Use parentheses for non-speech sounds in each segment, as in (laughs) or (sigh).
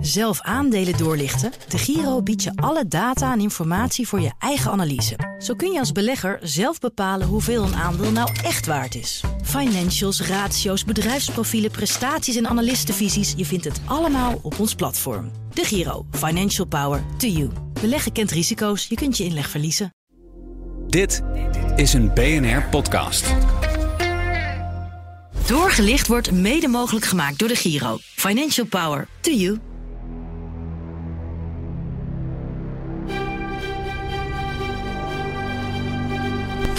Zelf aandelen doorlichten? De Giro biedt je alle data en informatie voor je eigen analyse. Zo kun je als belegger zelf bepalen hoeveel een aandeel nou echt waard is. Financials, ratio's, bedrijfsprofielen, prestaties en analistenvisies. Je vindt het allemaal op ons platform. De Giro. Financial Power to you. Beleggen kent risico's. Je kunt je inleg verliezen. Dit is een BNR-podcast. Doorgelicht wordt mede mogelijk gemaakt door de Giro. Financial Power to you.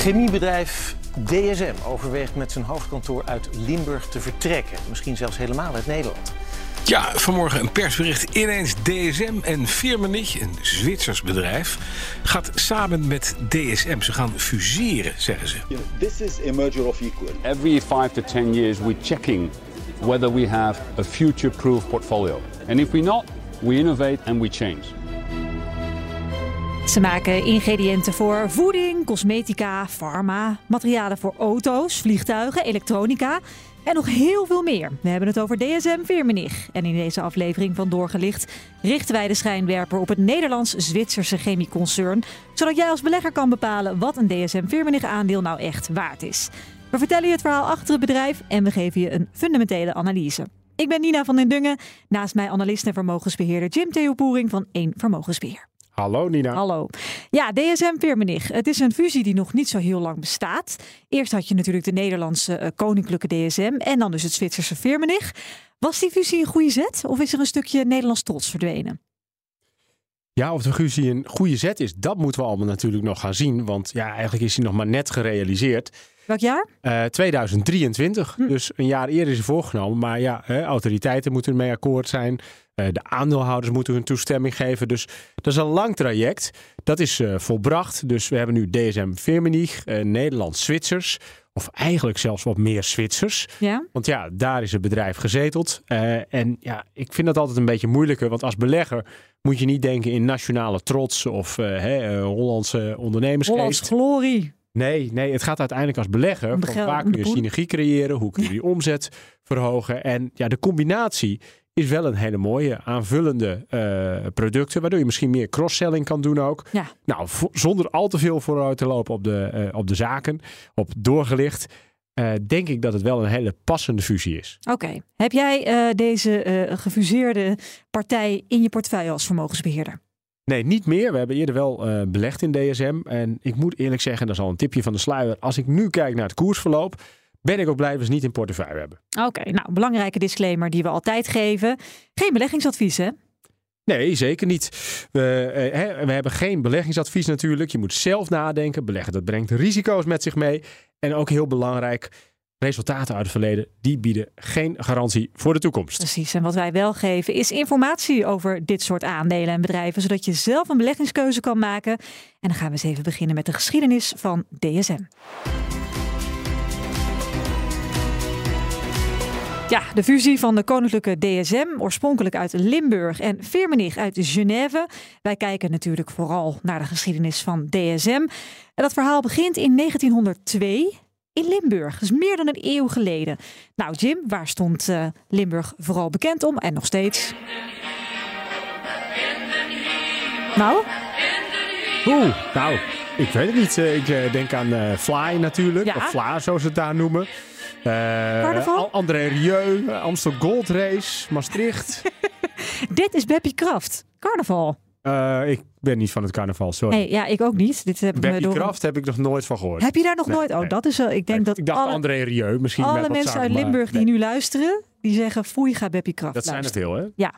Chemiebedrijf DSM overweegt met zijn hoofdkantoor uit Limburg te vertrekken. Misschien zelfs helemaal uit Nederland. Ja, vanmorgen een persbericht. Ineens DSM en Firmenich, een Zwitsers bedrijf, gaat samen met DSM. Ze gaan fuseren, zeggen ze. This is a merger of equal. Every five to 10 years, we're checking whether we have a future-proof portfolio. And if we not, we innovate and we change. Ze maken ingrediënten voor voeding, cosmetica, pharma, materialen voor auto's, vliegtuigen, elektronica en nog heel veel meer. We hebben het over DSM Firmenich. En in deze aflevering van Doorgelicht richten wij de schijnwerper op het Nederlands-Zwitserse chemieconcern, zodat jij als belegger kan bepalen wat een DSM Firmenich aandeel nou echt waard is. We vertellen je het verhaal achter het bedrijf en we geven je een fundamentele analyse. Ik ben Nina van den Dungen, naast mij analist en vermogensbeheerder Jim Theopoering van 1 Vermogensbeheer. Hallo Nina. Hallo. Ja, DSM Firmenich. Het is een fusie die nog niet zo heel lang bestaat. Eerst had je natuurlijk de Nederlandse uh, koninklijke DSM en dan dus het Zwitserse Firmenich. Was die fusie een goede zet of is er een stukje Nederlands trots verdwenen? Ja, of de fusie een goede zet is, dat moeten we allemaal natuurlijk nog gaan zien. Want ja, eigenlijk is hij nog maar net gerealiseerd. Welk jaar? Uh, 2023. Hm. Dus een jaar eerder is hij voorgenomen. Maar ja, hè, autoriteiten moeten ermee akkoord zijn. Uh, de aandeelhouders moeten hun toestemming geven. Dus dat is een lang traject. Dat is uh, volbracht. Dus we hebben nu DSM Firmenich, Nederland-Zwitsers. Of eigenlijk zelfs wat meer Zwitsers. Ja? Want ja, daar is het bedrijf gezeteld. En ja, ik vind dat altijd een beetje moeilijker. Want als belegger moet je niet denken in nationale trots of uh, Hollandse ondernemersgeest. Hollands glorie. Nee, nee, het gaat uiteindelijk als belegger. Van waar kun je synergie creëren? Hoe kun je die omzet verhogen? En ja, de combinatie is wel een hele mooie aanvullende uh, producten, waardoor je misschien meer cross-selling kan doen ook. Ja. Nou, zonder al te veel vooruit te lopen op de, uh, op de zaken, op doorgelicht. Uh, denk ik dat het wel een hele passende fusie is. Oké. Okay. Heb jij deze gefuseerde partij in je portefeuille als vermogensbeheerder? Nee, niet meer. We hebben eerder wel belegd in DSM. En ik moet eerlijk zeggen, dat is al een tipje van de sluier. Als ik nu kijk naar het koersverloop, ben ik ook blij dat we ze niet in portefeuille hebben. Oké, okay, nou, belangrijke disclaimer die we altijd geven. Geen beleggingsadvies, hè? Nee, zeker niet. We, eh, we hebben geen beleggingsadvies natuurlijk. Je moet zelf nadenken. Beleggen, dat brengt risico's met zich mee. En ook heel belangrijk, resultaten uit het verleden, die bieden geen garantie voor de toekomst. Precies, en wat wij wel geven is informatie over dit soort aandelen en bedrijven, zodat je zelf een beleggingskeuze kan maken. En dan gaan we eens even beginnen met de geschiedenis van DSM. Ja, de fusie van de koninklijke DSM, oorspronkelijk uit Limburg en Firmenich uit Genève. Wij kijken natuurlijk vooral naar de geschiedenis van DSM. En dat verhaal begint in 1902 in Limburg. Dus meer dan een eeuw geleden. Nou, Jim, waar stond uh, Limburg vooral bekend om en nog steeds? Nou? Oeh, nou, ik weet het niet. Ik uh, denk aan uh, Fly natuurlijk, Ja. of Fla zoals ze het daar noemen. Uh, Carnaval? André Rieu, Amstel Gold Race, Maastricht. (laughs) Dit is Beppie Kraft. Carnaval. Uh, ik ben niet van het carnaval, sorry. Hey, ja, ik ook niet. Dit heb Beppie door... Kraft heb ik nog nooit van gehoord. Heb je daar nog Nee, nooit? Oh, nee. dat is wel. Ik denk Nee, dat ik dacht alle, André Rieu, misschien met alle mensen zaken, uit maar Limburg nee. die nu luisteren, die zeggen foei, ga Beppie Kraft Dat zijn het veel, hè? Ja,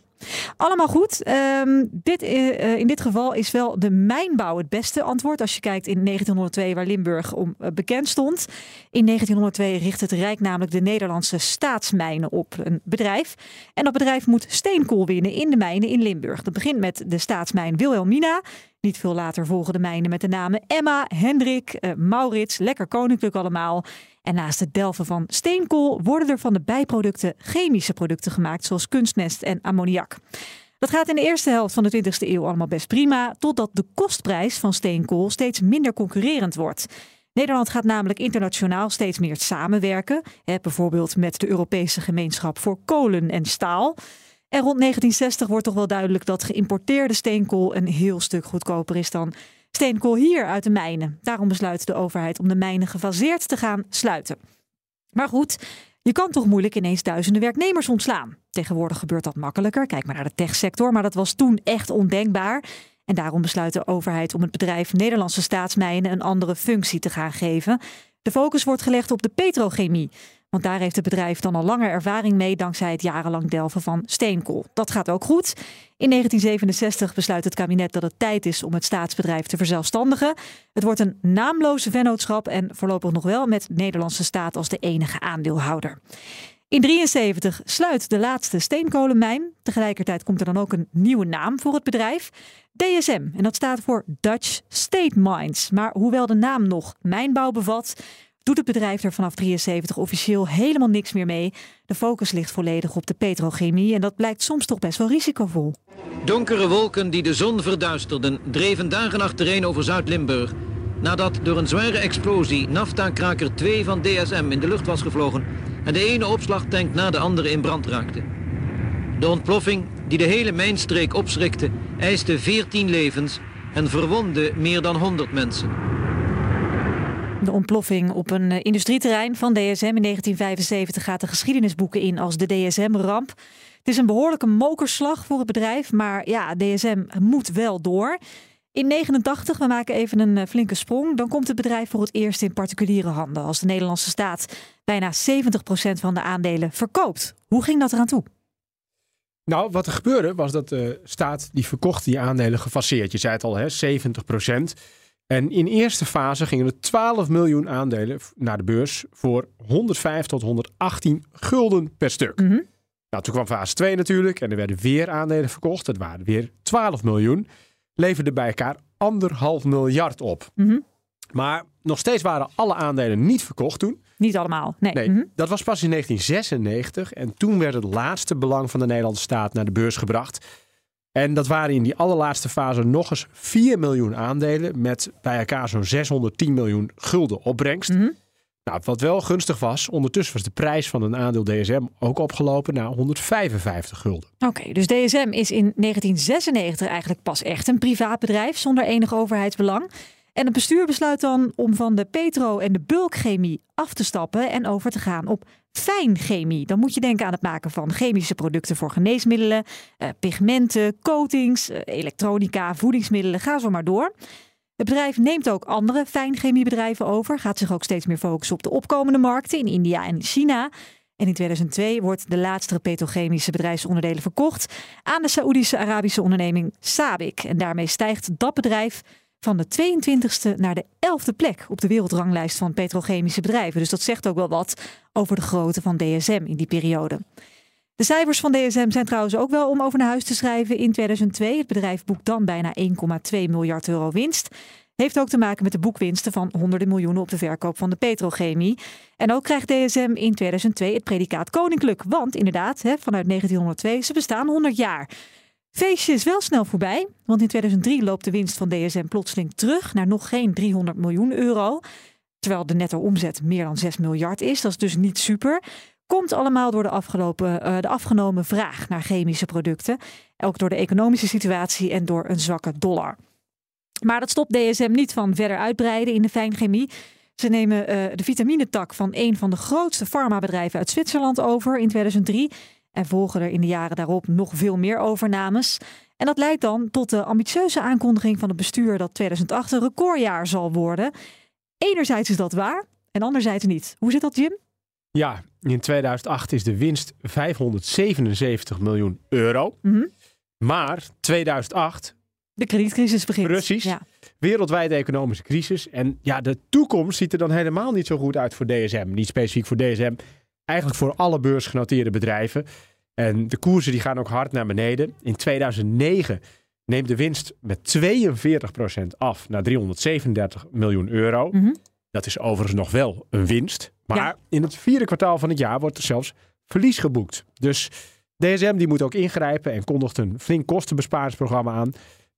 allemaal goed. Ehm, dit, eh, in dit geval is wel de mijnbouw het beste antwoord. Als je kijkt in 1902 waar Limburg om eh, bekend stond. In 1902 richt het Rijk namelijk de Nederlandse staatsmijnen op. Een bedrijf. En dat bedrijf moet steenkool winnen in de mijnen in Limburg. Dat begint met de staatsmijn Wilhelmina. Niet veel later volgen de mijnen met de namen Emma, Hendrik, eh, Maurits. Lekker koninklijk allemaal. En naast het delven van steenkool worden er van de bijproducten chemische producten gemaakt, zoals kunstmest en ammoniak. Dat gaat in de eerste helft van de 20e eeuw allemaal best prima, totdat de kostprijs van steenkool steeds minder concurrerend wordt. Nederland gaat namelijk internationaal steeds meer samenwerken, hè, bijvoorbeeld met de Europese gemeenschap voor kolen en staal. En rond 1960 wordt toch wel duidelijk dat geïmporteerde steenkool een heel stuk goedkoper is dan steenkool hier uit de mijnen. Daarom besluit de overheid om de mijnen gefaseerd te gaan sluiten. Maar goed, je kan toch moeilijk ineens duizenden werknemers ontslaan. Tegenwoordig gebeurt dat makkelijker. Kijk maar naar de techsector, maar dat was toen echt ondenkbaar. En daarom besluit de overheid om het bedrijf Nederlandse Staatsmijnen een andere functie te gaan geven. De focus wordt gelegd op de petrochemie. Want daar heeft het bedrijf dan al langer ervaring mee dankzij het jarenlang delven van steenkool. Dat gaat ook goed. In 1967 besluit het kabinet dat het tijd is om het staatsbedrijf te verzelfstandigen. Het wordt een naamloze vennootschap en voorlopig nog wel met Nederlandse staat als de enige aandeelhouder. In 1973 sluit de laatste steenkolenmijn. Tegelijkertijd komt er dan ook een nieuwe naam voor het bedrijf. DSM. En dat staat voor Dutch State Mines. Maar hoewel de naam nog mijnbouw bevat, doet het bedrijf er vanaf 73 officieel helemaal niks meer mee. De focus ligt volledig op de petrochemie en dat blijkt soms toch best wel risicovol. Donkere wolken die de zon verduisterden, dreven dagen achtereen over Zuid-Limburg. Nadat door een zware explosie nafta-kraker 2 van DSM in de lucht was gevlogen en de ene opslagtank na de andere in brand raakte. De ontploffing, die de hele mijnstreek opschrikte, eiste 14 levens en verwondde meer dan 100 mensen. De ontploffing op een eh, industrieterrein van DSM in 1975 gaat de geschiedenisboeken in als de DSM-ramp. Het is een behoorlijke mokerslag voor het bedrijf, maar ja, DSM moet wel door. In 89, we maken even een eh, flinke sprong, dan komt het bedrijf voor het eerst in particuliere handen als de Nederlandse staat bijna 70% van de aandelen verkoopt. Hoe ging dat eraan toe? Nou, wat er gebeurde was dat de staat die verkocht die aandelen gefaseerd. Je zei het al, hè, 70 En in eerste fase gingen er 12 miljoen aandelen naar de beurs voor 105 tot 118 gulden per stuk. Nou, toen kwam fase 2 natuurlijk en er werden weer aandelen verkocht. Het waren weer 12 miljoen. Leverde bij elkaar anderhalf miljard op. Maar nog steeds waren alle aandelen niet verkocht toen. Niet allemaal, nee. Nee, Mhm. dat was pas in 1996 en toen werd het laatste belang van de Nederlandse staat naar de beurs gebracht. En dat waren in die allerlaatste fase nog eens 4 miljoen aandelen met bij elkaar zo'n 610 miljoen gulden opbrengst. Mhm. Nou, wat wel gunstig was, ondertussen was de prijs van een aandeel DSM ook opgelopen naar 155 gulden. Oké, dus DSM is in 1996 eigenlijk pas echt een privaat bedrijf zonder enig overheidsbelang. En het bestuur besluit dan om van de petro- en de bulkchemie af te stappen en over te gaan op fijnchemie. Dan moet je denken aan het maken van chemische producten voor geneesmiddelen, eh, pigmenten, coatings, eh, elektronica, voedingsmiddelen, ga zo maar door. Het bedrijf neemt ook andere fijnchemiebedrijven over, gaat zich ook steeds meer focussen op de opkomende markten in India en China. En in 2002 wordt de laatste petrochemische bedrijfsonderdelen verkocht aan de Saoedische Arabische onderneming Sabic. En daarmee stijgt dat bedrijf van de 22e naar de 11e plek op de wereldranglijst van petrochemische bedrijven. Dus dat zegt ook wel wat over de grootte van DSM in die periode. De cijfers van DSM zijn trouwens ook wel om over naar huis te schrijven in 2002. Het bedrijf boekt dan bijna 1,2 miljard euro winst. Heeft ook te maken met de boekwinsten van honderden miljoenen op de verkoop van de petrochemie. En ook krijgt DSM in 2002 het predicaat koninklijk. Want inderdaad, vanuit 1902, ze bestaan 100 jaar. Feestje is wel snel voorbij, want in 2003 loopt de winst van DSM plotseling terug naar nog geen 300 miljoen euro. Terwijl de netto omzet meer dan 6 miljard is. Dat is dus niet super. Komt allemaal door de, afgelopen, eh, de afgenomen vraag naar chemische producten. Ook door de economische situatie en door een zwakke dollar. Maar dat stopt DSM niet van verder uitbreiden in de fijnchemie. Ze nemen eh, de vitaminetak van een van de grootste farmabedrijven uit Zwitserland over in 2003. En volgen er in de jaren daarop nog veel meer overnames. En dat leidt dan tot de ambitieuze aankondiging van het bestuur dat 2008 een recordjaar zal worden. Enerzijds is dat waar en anderzijds niet. Hoe zit dat, Jim? Ja, in 2008 is de winst 577 miljoen euro. Mhm. Maar 2008, De kredietcrisis begint. Precies. Ja. wereldwijde economische crisis. En ja, de toekomst ziet er dan helemaal niet zo goed uit voor DSM. Niet specifiek voor DSM, eigenlijk voor alle beursgenoteerde bedrijven. En de koersen die gaan ook hard naar beneden. In 2009 neemt de winst met 42% af naar 337 miljoen euro. Mhm. Dat is overigens nog wel een winst. Maar Ja. in het vierde kwartaal van het jaar wordt er zelfs verlies geboekt. Dus DSM die moet ook ingrijpen en kondigt een flink kostenbesparingsprogramma aan.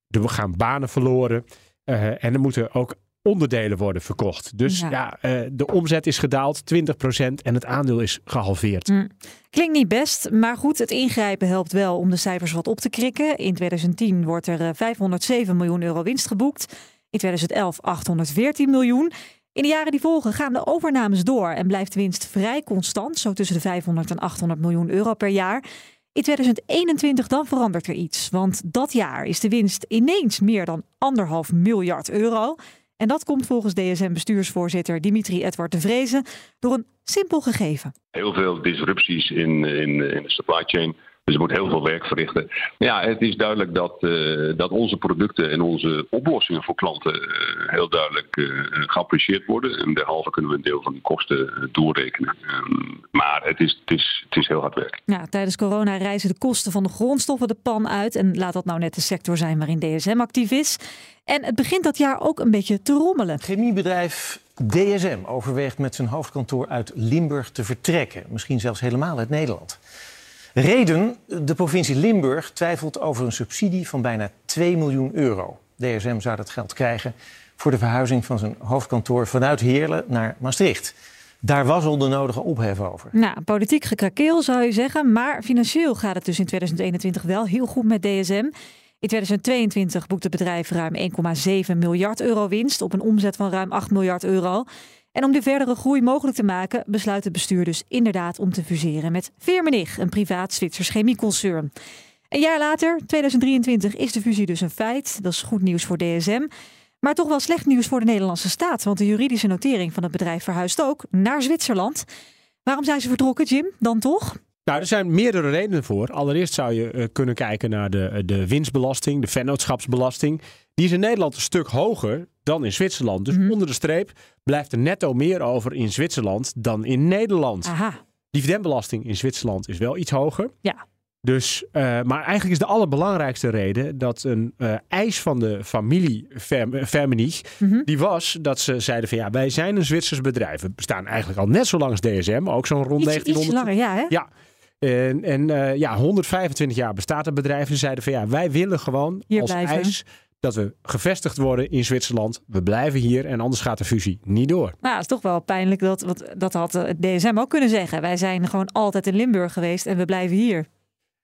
Er gaan banen verloren. eh, en er moeten ook onderdelen worden verkocht. Dus Ja. ja, eh, de omzet is gedaald 20% en het aandeel is gehalveerd. Hm. Klinkt niet best, maar goed, het ingrijpen helpt wel om de cijfers wat op te krikken. In 2010 wordt er eh, 507 miljoen euro winst geboekt. In 2011 814 miljoen. In de jaren die volgen gaan de overnames door en blijft de winst vrij constant, zo tussen de 500 en 800 miljoen euro per jaar. In 2021 dan verandert er iets, want dat jaar is de winst ineens meer dan anderhalf miljard euro. En dat komt volgens DSM-bestuursvoorzitter Dimitri Edward de Vrezen door een simpel gegeven. heel veel disrupties in, in, in de supply chain. Dus er moet heel veel werk verrichten. Ja, het is duidelijk dat, eh, dat onze producten en onze oplossingen voor klanten eh, heel duidelijk eh, geapprecieerd worden. En derhalve kunnen we een deel van die kosten doorrekenen. Ehm, maar het is, het, is, het is heel hard werk. Ja, tijdens corona reizen de kosten van de grondstoffen de pan uit. En laat dat nou net de sector zijn waarin DSM actief is. En het begint dat jaar ook een beetje te rommelen. Chemiebedrijf DSM overweegt met zijn hoofdkantoor uit Limburg te vertrekken. Misschien zelfs helemaal uit Nederland. Reden, de provincie Limburg twijfelt over een subsidie van bijna 2 miljoen euro. DSM zou dat geld krijgen voor de verhuizing van zijn hoofdkantoor vanuit Heerlen naar Maastricht. Daar was al de nodige ophef over. Nou, politiek gekrakeel zou je zeggen. Maar financieel gaat het dus in 2021 wel heel goed met DSM. In 2022 boekt het bedrijf ruim 1,7 miljard euro winst op een omzet van ruim 8 miljard euro. En om de verdere groei mogelijk te maken, besluit het bestuur dus inderdaad om te fuseren met Firmenich, een privaat Zwitsers chemieconcern. Een jaar later, 2023, is de fusie dus een feit. Dat is goed nieuws voor DSM. Maar toch wel slecht nieuws voor de Nederlandse staat. Want de juridische notering van het bedrijf verhuist ook naar Zwitserland. Waarom zijn ze vertrokken, Jim? Dan toch? Nou, er zijn meerdere redenen voor. Allereerst zou je eh, kunnen kijken naar de, de winstbelasting, de vennootschapsbelasting. Die is in Nederland een stuk hoger dan in Zwitserland. Dus onder de streep blijft er netto meer over in Zwitserland dan in Nederland. Aha. Dividendbelasting in Zwitserland is wel iets hoger. Ja. Dus, eh, maar eigenlijk is de allerbelangrijkste reden dat een eh, eis van de familie Verm- Vermenich, die was dat ze zeiden van ja, wij zijn een Zwitsers bedrijf. We bestaan eigenlijk al net zo lang als DSM, ook zo'n rond Iets, 1900. iets langer, ja hè? Ja. En, en eh, ja, 125 jaar bestaat het bedrijf. En zeiden van ja, wij willen gewoon Hier als blijven. eis dat we gevestigd worden in Zwitserland. We blijven hier en anders gaat de fusie niet door. Nou, het is toch wel pijnlijk dat, wat, dat had het DSM ook kunnen zeggen. Wij zijn gewoon altijd in Limburg geweest en we blijven hier.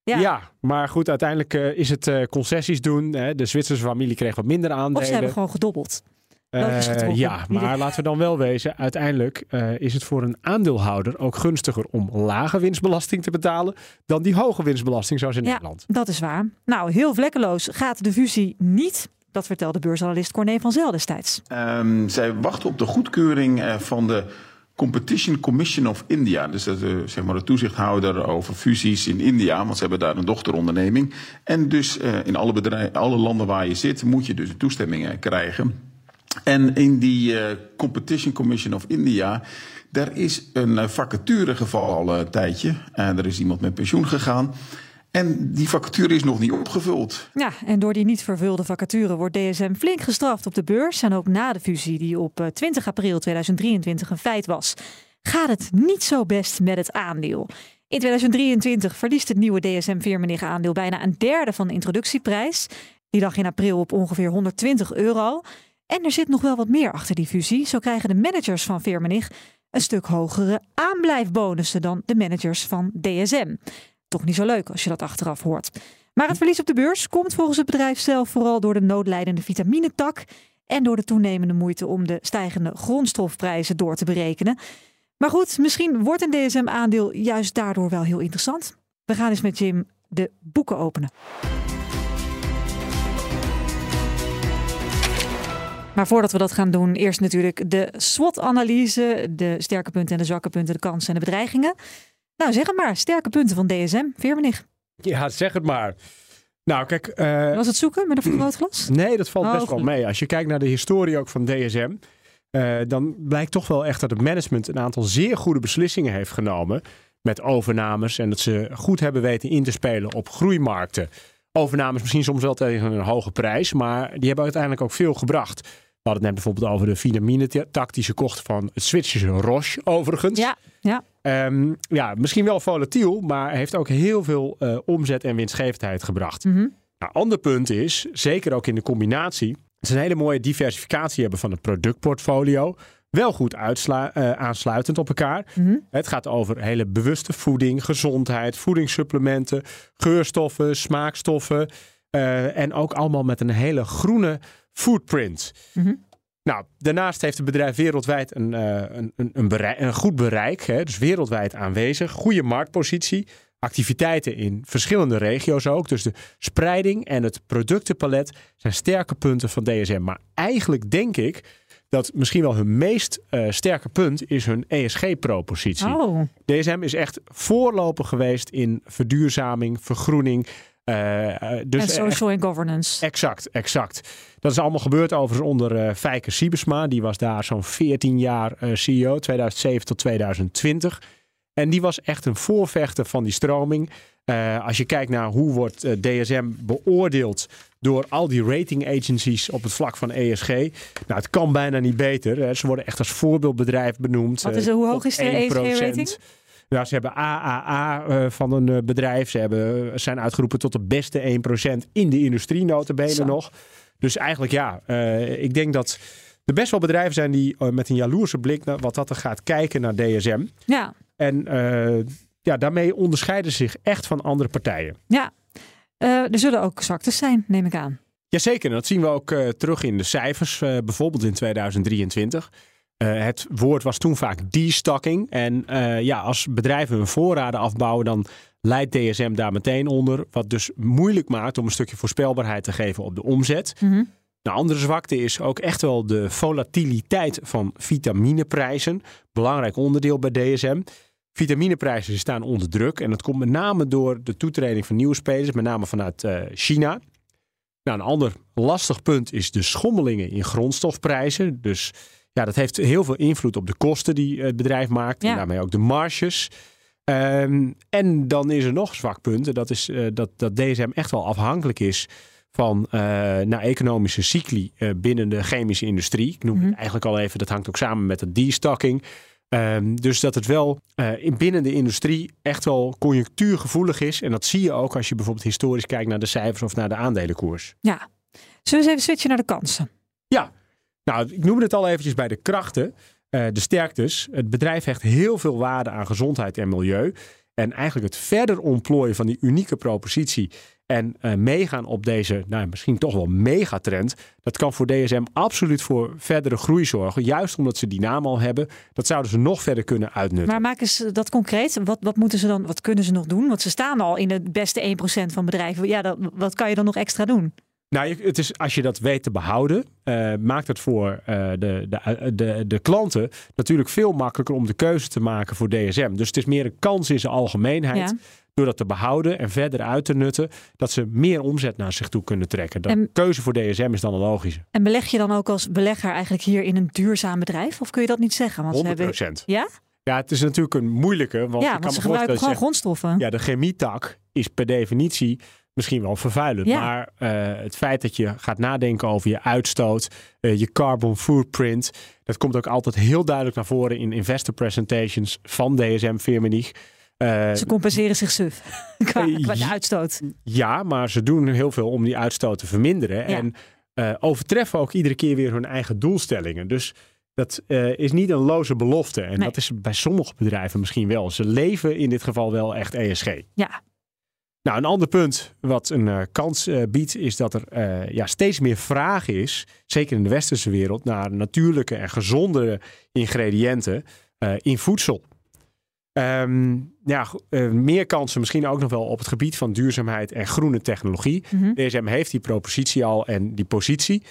Ja. Ja, maar goed, uiteindelijk eh, is het eh, concessies doen. Hè. De Zwitserse familie kreeg wat minder aandelen. Of ze hebben gewoon gedobbeld. Eh, ja, maar laten we dan wel wezen. Uiteindelijk eh, is het voor een aandeelhouder ook gunstiger om lage winstbelasting te betalen dan die hoge winstbelasting zoals in Ja, Nederland. dat is waar. Nou, heel vlekkeloos gaat de fusie niet. Dat vertelde beursanalist Corné van Zel destijds. Ehm, zij wachten op de goedkeuring eh, van de Competition Commission of India. Dus dat is zeg maar de toezichthouder over fusies in India. Want ze hebben daar een dochteronderneming. En dus eh, in alle, alle landen waar je zit moet je dus de toestemming eh, krijgen. En in die eh, Competition Commission of India, daar is een eh, vacature gevallen al een tijdje. En er is iemand met pensioen gegaan. En die vacature is nog niet opgevuld. Ja, en door die niet vervulde vacature wordt DSM flink gestraft op de beurs. En ook na de fusie, die op eh, 20 april 2023 een feit was, gaat het niet zo best met het aandeel. In 2023 verliest het nieuwe DSM-Firmenich aandeel bijna een derde van de introductieprijs. Die lag in april op ongeveer 120 euro. En er zit nog wel wat meer achter die fusie. Zo krijgen de managers van Firmenich een stuk hogere aanblijfbonussen dan de managers van DSM. Toch niet zo leuk als je dat achteraf hoort. Maar het verlies op de beurs komt volgens het bedrijf zelf vooral door de noodlijdende vitaminetak en door de toenemende moeite om de stijgende grondstofprijzen door te berekenen. Maar goed, misschien wordt een DSM-aandeel juist daardoor wel heel interessant. We gaan eens met Jim de boeken openen. Maar voordat we dat gaan doen, eerst natuurlijk de SWOT-analyse. De sterke punten en de zwakke punten, de kansen en de bedreigingen. Nou, zeg het maar. Sterke punten van DSM. Veermenig. Ja, zeg het maar. Nou, kijk. eh, Was het zoeken met een vergrootglas? (clears throat) Nee, dat valt Oh, best wel mee. Als je kijkt naar de historie ook van DSM, eh, dan blijkt toch wel echt dat het management een aantal zeer goede beslissingen heeft genomen met overnames en dat ze goed hebben weten in te spelen op groeimarkten. Overnames misschien soms wel tegen een hoge prijs, maar die hebben uiteindelijk ook veel gebracht. We hadden het net bijvoorbeeld over de ze kocht van het Zwitserse Roche, overigens. Ja, ja. Ehm, ja, misschien wel volatiel, maar heeft ook heel veel eh, omzet en winstgevendheid gebracht. Mhm. Nou, ander punt is, zeker ook in de combinatie, ze een hele mooie diversificatie hebben van het productportfolio. Wel goed uitsla- eh, aansluitend op elkaar. Het gaat over hele bewuste voeding, gezondheid, voedingssupplementen, geurstoffen, smaakstoffen. eh, en ook allemaal met een hele groene footprint. Nou, daarnaast heeft het bedrijf wereldwijd een, eh, een, een, bereik- een goed bereik. Hè, dus wereldwijd aanwezig. Goede marktpositie. Activiteiten in verschillende regio's ook. Dus de spreiding en het productenpalet zijn sterke punten van DSM. Maar eigenlijk denk ik dat misschien wel hun meest eh, sterke punt is hun ESG-propositie. Oh, DSM is echt voorloper geweest in verduurzaming, vergroening. Eh, eh, dus en echt- social and governance. Exact, exact. Dat is allemaal gebeurd overigens onder eh Fijke Siebesma. Die was daar zo'n 14 jaar eh, CEO, 2007 tot 2020. En die was echt een voorvechter van die stroming. Eh, als je kijkt naar hoe wordt eh, DSM beoordeeld door al die rating agencies op het vlak van ESG. Nou, het kan bijna niet beter. hè. Ze worden echt als voorbeeldbedrijf benoemd. Wat eh, is er- hoe hoog is de 1%. ESG-rating? Nou, ze hebben AAA eh, van een eh, bedrijf. Ze hebben, zijn uitgeroepen tot de beste 1% in de industrie notabene Zo. nog. Dus eigenlijk ja, eh, ik denk dat er best wel bedrijven zijn die eh, met een jaloerse blik naar wat dat er gaat kijken naar DSM. Ja, En eh, ja, daarmee onderscheiden ze zich echt van andere partijen. ja. Eh, er zullen ook zwaktes zijn, neem ik aan. Jazeker, en dat zien we ook eh, terug in de cijfers, eh, bijvoorbeeld in 2023. Eh, het woord was toen vaak destocking. En eh, ja, als bedrijven hun voorraden afbouwen, dan leidt DSM daar meteen onder. Wat dus moeilijk maakt om een stukje voorspelbaarheid te geven op de omzet. Een andere zwakte is ook echt wel de volatiliteit van vitamineprijzen. Belangrijk onderdeel bij DSM. Vitamineprijzen staan onder druk. En dat komt met name door de toetreding van nieuwe spelers, met name vanuit eh, China. Nou, een ander lastig punt is de schommelingen in grondstofprijzen. Dus ja, dat heeft heel veel invloed op de kosten die het bedrijf maakt. Ja. En daarmee ook de marges. Ehm, en dan is er nog een zwak punt. En dat is eh, dat, dat DSM echt wel afhankelijk is van eh naar economische cycli eh, binnen de chemische industrie. Ik noem het eigenlijk al even, dat hangt ook samen met de destocking. Ehm, dus dat het wel eh, in binnen de industrie echt wel conjunctuurgevoelig is. En dat zie je ook als je bijvoorbeeld historisch kijkt naar de cijfers of naar de aandelenkoers. Ja. Zullen we eens even switchen naar de kansen? Ja, nou, ik noemde het al eventjes bij de krachten, eh, de sterktes. Het bedrijf hecht heel veel waarde aan gezondheid en milieu. En eigenlijk het verder ontplooien van die unieke propositie en eh, meegaan op deze, nou, misschien toch wel megatrend. Dat kan voor DSM absoluut voor verdere groei zorgen. Juist omdat ze die naam al hebben. Dat zouden ze nog verder kunnen uitnutten. Maar maken ze dat concreet? Wat, wat moeten ze dan, wat kunnen ze nog doen? Want ze staan al in het beste 1% van bedrijven. Ja, dat, wat kan je dan nog extra doen? Nou, het is, als je dat weet te behouden, eh, maakt het voor eh, de, de, de, de klanten natuurlijk veel makkelijker om de keuze te maken voor DSM. Dus het is meer een kans in zijn algemeenheid. Ja. Door dat te behouden en verder uit te nutten, dat ze meer omzet naar zich toe kunnen trekken. De En- keuze voor DSM is dan een logische. En beleg je dan ook als belegger eigenlijk hier in een duurzaam bedrijf? Of kun je dat niet zeggen? Want ze 100 hebben, ja? Ja, het is natuurlijk een moeilijke. Want ja, ik kan want ze gebruiken gewoon grondstoffen. Ja, de chemietak is per definitie misschien wel vervuilend. Ja. Maar eh, het feit dat je gaat nadenken over je uitstoot, eh, je carbon footprint, dat komt ook altijd heel duidelijk naar voren in investor presentations van DSM Firmenich. Eh, Ze compenseren zich suf (laughs) qua, qua de ja. uitstoot. ja, maar ze doen heel veel om die uitstoot te verminderen. En overtreffen ook iedere keer weer hun eigen doelstellingen. Dus dat is niet een loze belofte. En Nee. dat is bij sommige bedrijven misschien wel. Ze leven in dit geval wel echt ESG. Ja, Nou, een ander punt wat een eh, kans eh, biedt, is dat er eh, ja, steeds meer vraag is, zeker in de westerse wereld, naar natuurlijke en gezondere ingrediënten in voedsel. Ehm, ja, meer kansen misschien ook nog wel op het gebied van duurzaamheid en groene technologie. Mhm. DSM heeft die propositie al en die positie.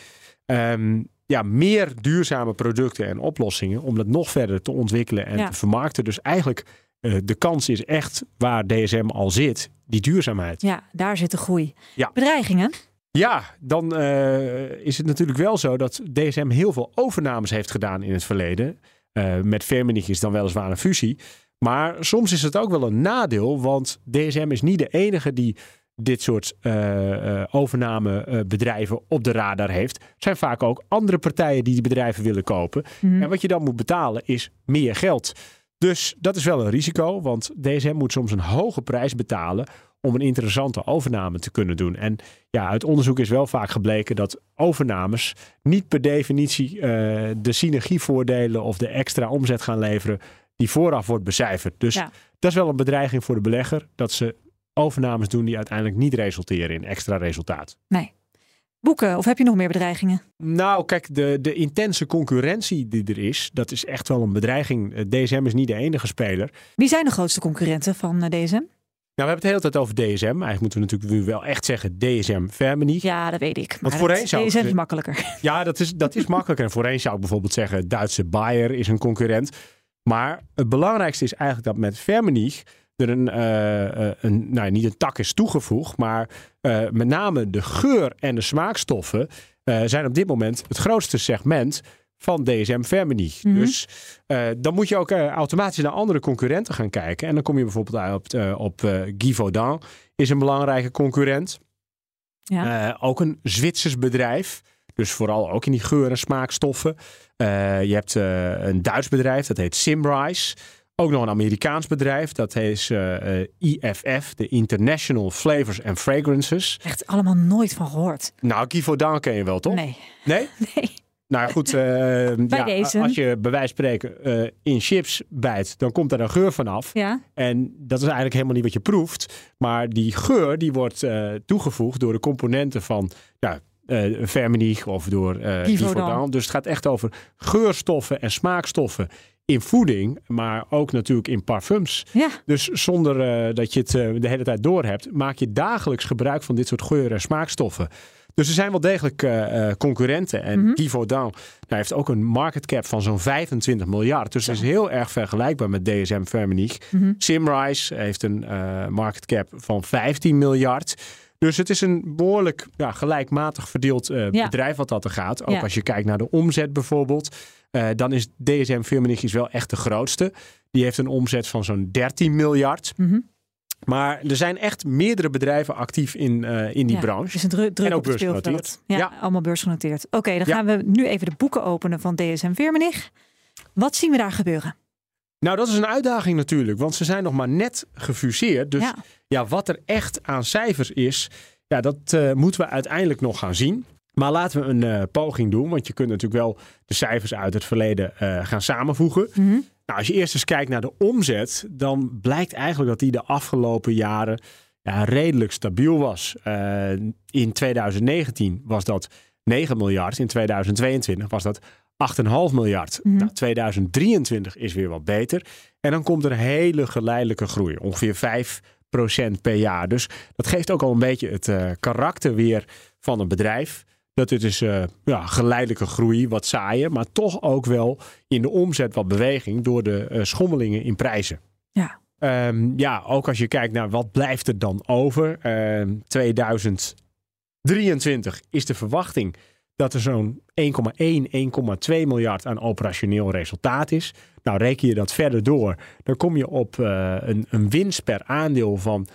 Ehm, ja, meer duurzame producten en oplossingen om dat nog verder te ontwikkelen en Ja. te vermarkten. Dus eigenlijk eh, de kans is echt waar DSM al zit, die duurzaamheid. ja, daar zit de groei. Ja. Bedreigingen? Ja, dan eh, is het natuurlijk wel zo dat DSM heel veel overnames heeft gedaan in het verleden. Eh, met Firmenich is dan weliswaar een fusie. Maar soms is het ook wel een nadeel, want DSM is niet de enige die dit soort overnamebedrijven op de radar heeft. Er zijn vaak ook andere partijen die die bedrijven willen kopen. Mhm. En wat je dan moet betalen is meer geld. Dus dat is wel een risico, want DSM moet soms een hoge prijs betalen om een interessante overname te kunnen doen. En ja, uit onderzoek is wel vaak gebleken dat overnames niet per definitie eh, de synergievoordelen of de extra omzet gaan leveren die vooraf wordt becijferd. Dus Ja. dat is wel een bedreiging voor de belegger dat ze overnames doen die uiteindelijk niet resulteren in extra resultaat. Nee. Boeken, of heb je nog meer bedreigingen? Nou, kijk, de, de intense concurrentie die er is, dat is echt wel een bedreiging. Eh, DSM is niet de enige speler. Wie zijn de grootste concurrenten van eh, DSM? Nou, we hebben het de hele tijd over DSM. Eigenlijk moeten we natuurlijk nu wel echt zeggen DSM Vermenie. Ja, dat weet ik. Want Maar voorheen dat- zou DSM is ze- makkelijker. (laughs) Ja, dat is, dat is makkelijker. En voorheen zou ik bijvoorbeeld zeggen, Duitse Bayer is een concurrent. Maar het belangrijkste is eigenlijk dat met Vermenich er een, eh, een nou, niet een tak is toegevoegd, maar eh, met name de geur en de smaakstoffen zijn op dit moment het grootste segment van DSM Vermenich. Mhm. Dus dan moet je ook automatisch naar andere concurrenten gaan kijken. En dan kom je bijvoorbeeld uit op, op eh, Givaudan, is een belangrijke concurrent. Ja. Ook een Zwitsers bedrijf. Dus vooral ook in die geur- en smaakstoffen. Je hebt een Duits bedrijf, dat heet Simrise. Ook nog een Amerikaans bedrijf, dat heet eh, eh, IFF, de International Flavors and Fragrances. Echt allemaal nooit van gehoord. Nou, Givaudan ken je wel, toch? Nee. Nee? (laughs) Nee. Nou goed. eh, ja, deze. Als je bij wijze van spreken eh, in chips bijt, dan komt daar een geur vanaf. Ja. En dat is eigenlijk helemaal niet wat je proeft. Maar die geur die wordt toegevoegd door de componenten van ja, of door Givaudan. Givaudan. Dus het gaat echt over geurstoffen en smaakstoffen in voeding, maar ook natuurlijk in parfums. Ja. Dus zonder eh, dat je het eh, de hele tijd door hebt, maak je dagelijks gebruik van dit soort geuren en smaakstoffen. Dus er zijn wel degelijk eh, concurrenten. En. Givaudan nou, heeft ook een market cap van zo'n 25 miljard. Dus dat is heel erg vergelijkbaar met DSM Firmenich. Mhm. Simrise heeft een market cap van 15 miljard. Dus het is een behoorlijk ja, gelijkmatig verdeeld eh, Ja. bedrijf wat dat er gaat. Ook Ja. als je kijkt naar de omzet bijvoorbeeld. eh, dan is DSM Firmenich wel echt de grootste. Die heeft een omzet van zo'n 13 miljard. Mhm. Maar er zijn echt meerdere bedrijven actief in, eh, in die Ja, branche. Het is een dru- druk En ook op het speelveld. beursgenoteerd. Ja, Ja. allemaal beursgenoteerd. Oké, dan Ja. gaan we nu even de boeken openen van DSM Firmenich. Wat zien we daar gebeuren? Nou, dat is een uitdaging natuurlijk, want ze zijn nog maar net gefuseerd. Dus Ja. ja, wat er echt aan cijfers is, ja, dat eh, moeten we uiteindelijk nog gaan zien. Maar laten we een eh, poging doen, want je kunt natuurlijk wel de cijfers uit het verleden eh, gaan samenvoegen. Mhm. Nou, als je eerst eens kijkt naar de omzet, dan blijkt eigenlijk dat die de afgelopen jaren ja, redelijk stabiel was. In 2019 was dat 9 miljard, in 2022 was dat 8,5 miljard. Mhm. Nou, 2023 is weer wat beter. En dan komt er een hele geleidelijke groei, ongeveer 5% per jaar. Dus dat geeft ook al een beetje het eh, karakter weer van een bedrijf. Dat het is eh, ja, geleidelijke groei, wat saaien, maar toch ook wel in de omzet wat beweging door de eh, schommelingen in prijzen. Ja. Ehm, ja, ook als je kijkt naar wat blijft er dan over. Ehm 2023 is de verwachting dat er zo'n 1,1, 1,2 miljard aan operationeel resultaat is. Nou, reken je dat verder door, dan kom je op eh, een, een winst per aandeel van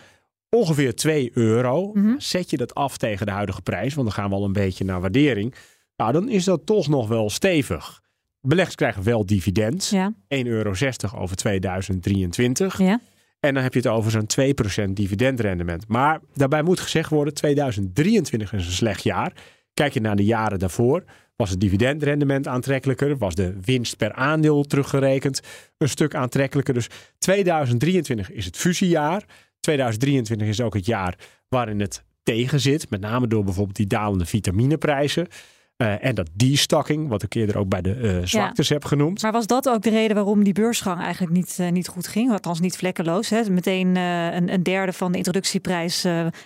ongeveer 2 euro. Mhm. Zet je dat af tegen de huidige prijs, want dan gaan we al een beetje naar waardering. Nou, dan is dat toch nog wel stevig. Beleggers krijgen wel dividend. Ja. 1,60 euro over 2023. Ja. En dan heb je het over zo'n 2% dividendrendement. Maar daarbij moet gezegd worden, 2023 is een slecht jaar. Kijk je naar de jaren daarvoor, was het dividendrendement aantrekkelijker, was de winst per aandeel teruggerekend een stuk aantrekkelijker. Dus 2023 is het fusiejaar. 2023 is ook het jaar waarin het tegen zit, met name door bijvoorbeeld die dalende vitamineprijzen. Eh, en dat destocking, wat ik eerder ook bij de eh, zwaktes heb genoemd. Maar was dat ook de reden waarom die beursgang eigenlijk niet, eh, niet goed ging? Althans niet vlekkeloos. Hè? Meteen een, een derde van de introductieprijs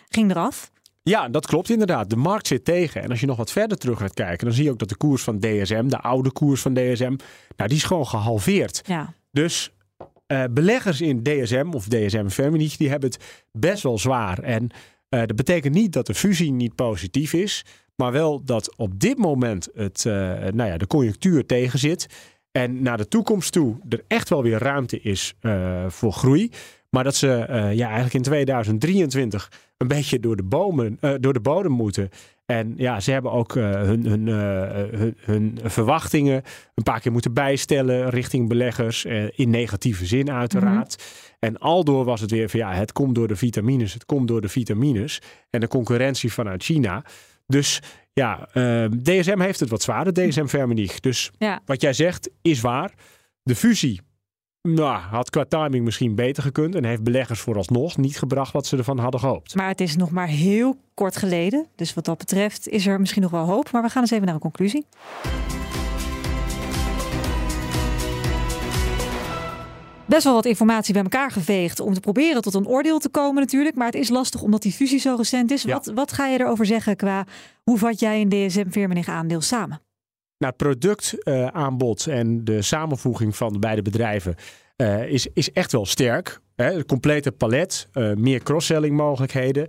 ging eraf. Ja, dat klopt inderdaad. De markt zit tegen. En als je nog wat verder terug gaat kijken, dan zie je ook dat de koers van DSM, de oude koers van DSM, nou, die is gewoon gehalveerd. Ja. Dus eh, beleggers in DSM of DSM Firmenich, die hebben het best wel zwaar. En eh, dat betekent niet dat de fusie niet positief is, maar wel dat op dit moment het, eh, nou ja, de conjunctuur tegenzit. En naar de toekomst toe er echt wel weer ruimte is voor groei. Maar dat ze ja, eigenlijk in 2023 een beetje door de, bomen, eh, door de bodem moeten. En ja, ze hebben ook uh, hun, hun, uh, hun, hun, verwachtingen een paar keer moeten bijstellen richting beleggers. In negatieve zin uiteraard. Mm -hmm. En aldoor was het weer van ja, het komt door de vitamines. Het komt door de vitamines. En de concurrentie vanuit China. Dus ja, DSM heeft het wat zwaarder. DSM Vermenich. Dus ja. wat jij zegt is waar. De fusie nou, had qua timing misschien beter gekund. En heeft beleggers vooralsnog niet gebracht wat ze ervan hadden gehoopt. Maar het is nog maar heel kort geleden. Dus wat dat betreft is er misschien nog wel hoop. Maar we gaan eens even naar een conclusie. Best wel wat informatie bij elkaar geveegd om te proberen tot een oordeel te komen natuurlijk. Maar het is lastig omdat die fusie zo recent is. Ja. Wat, wat ga je erover zeggen qua hoe vat jij een DSM-Firmenich aandeel samen? Nou, het productaanbod uh, en de samenvoeging van de beide bedrijven uh, is, is echt wel sterk. Hè? Het complete palet, uh, meer cross-selling mogelijkheden.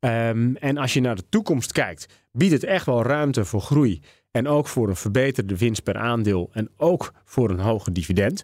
Um, en als je naar de toekomst kijkt, biedt het echt wel ruimte voor groei. En ook voor een verbeterde winst per aandeel. En ook voor een hoger dividend.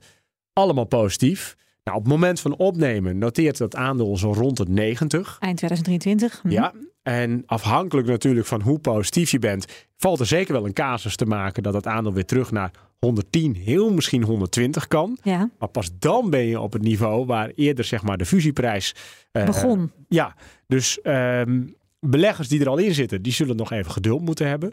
Allemaal positief. Nou, op het moment van opnemen noteert dat aandeel zo rond de 90. Eind 2023. Hm. Ja, en afhankelijk natuurlijk van hoe positief je bent, valt er zeker wel een casus te maken dat het aandeel weer terug naar 110, heel misschien 120 kan. Ja. Maar pas dan ben je op het niveau waar eerder zeg maar de fusieprijs uh, begon. Ja, dus um, beleggers die er al in zitten, die zullen nog even geduld moeten hebben.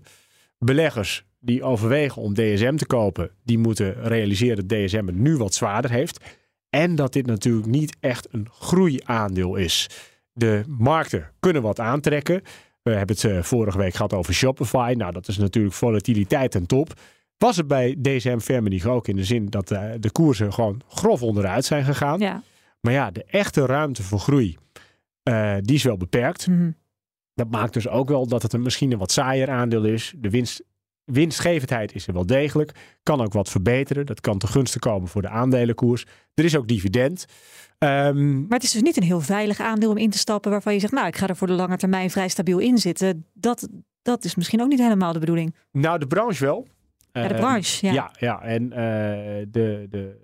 Beleggers die overwegen om DSM te kopen, die moeten realiseren dat DSM het nu wat zwaarder heeft. En dat dit natuurlijk niet echt een groeiaandeel is. De markten kunnen wat aantrekken. We hebben het uh, vorige week gehad over Shopify. Nou, dat is natuurlijk volatiliteit en top. Was het bij DSM Firmenich ook in de zin dat uh, de koersen gewoon grof onderuit zijn gegaan. Ja. Maar ja, de echte ruimte voor groei, uh, die is wel beperkt. Mm -hmm. Dat maakt dus ook wel dat het een misschien een wat saaier aandeel is. De winst, winstgevendheid is er wel degelijk. Kan ook wat verbeteren. Dat kan te gunste komen voor de aandelenkoers. Er is ook dividend. Um, maar het is dus niet een heel veilig aandeel om in te stappen waarvan je zegt, nou, ik ga er voor de lange termijn vrij stabiel in zitten. Dat, dat is misschien ook niet helemaal de bedoeling. Nou, de branche wel. Ja, de branche, ja. Uh, ja, ja. en uh, de, de,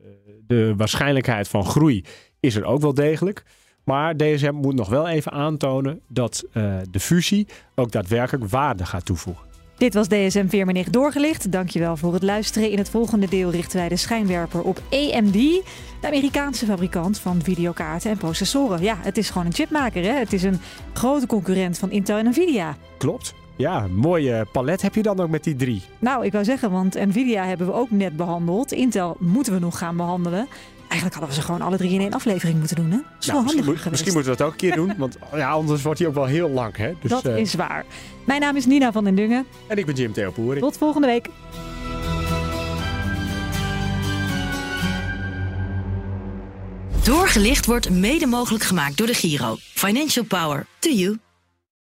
de waarschijnlijkheid van groei is er ook wel degelijk. Maar DSM moet nog wel even aantonen dat uh, de fusie ook daadwerkelijk waarde gaat toevoegen. Dit was DSM Veermenich doorgelicht. Dankjewel voor het luisteren. In het volgende deel richten wij de schijnwerper op AMD, de Amerikaanse fabrikant van videokaarten en processoren. Ja, het is gewoon een chipmaker. Hè? Het is een grote concurrent van Intel en Nvidia. Klopt. Ja, mooie palet heb je dan ook met die drie. Nou, ik wou zeggen, want Nvidia hebben we ook net behandeld. Intel moeten we nog gaan behandelen. Eigenlijk hadden we ze gewoon alle drie in één aflevering moeten doen. Hè? Dat is nou, wel misschien, handig moet, misschien moeten we dat ook een keer doen. Want ja, anders wordt hij ook wel heel lang. Hè? Dus, dat uh... is waar. Mijn naam is Nina van den Dungen. En ik ben Jim Theopoering. Tot volgende week. Doorgelicht wordt mede mogelijk gemaakt door de Giro. Financial Power. To you.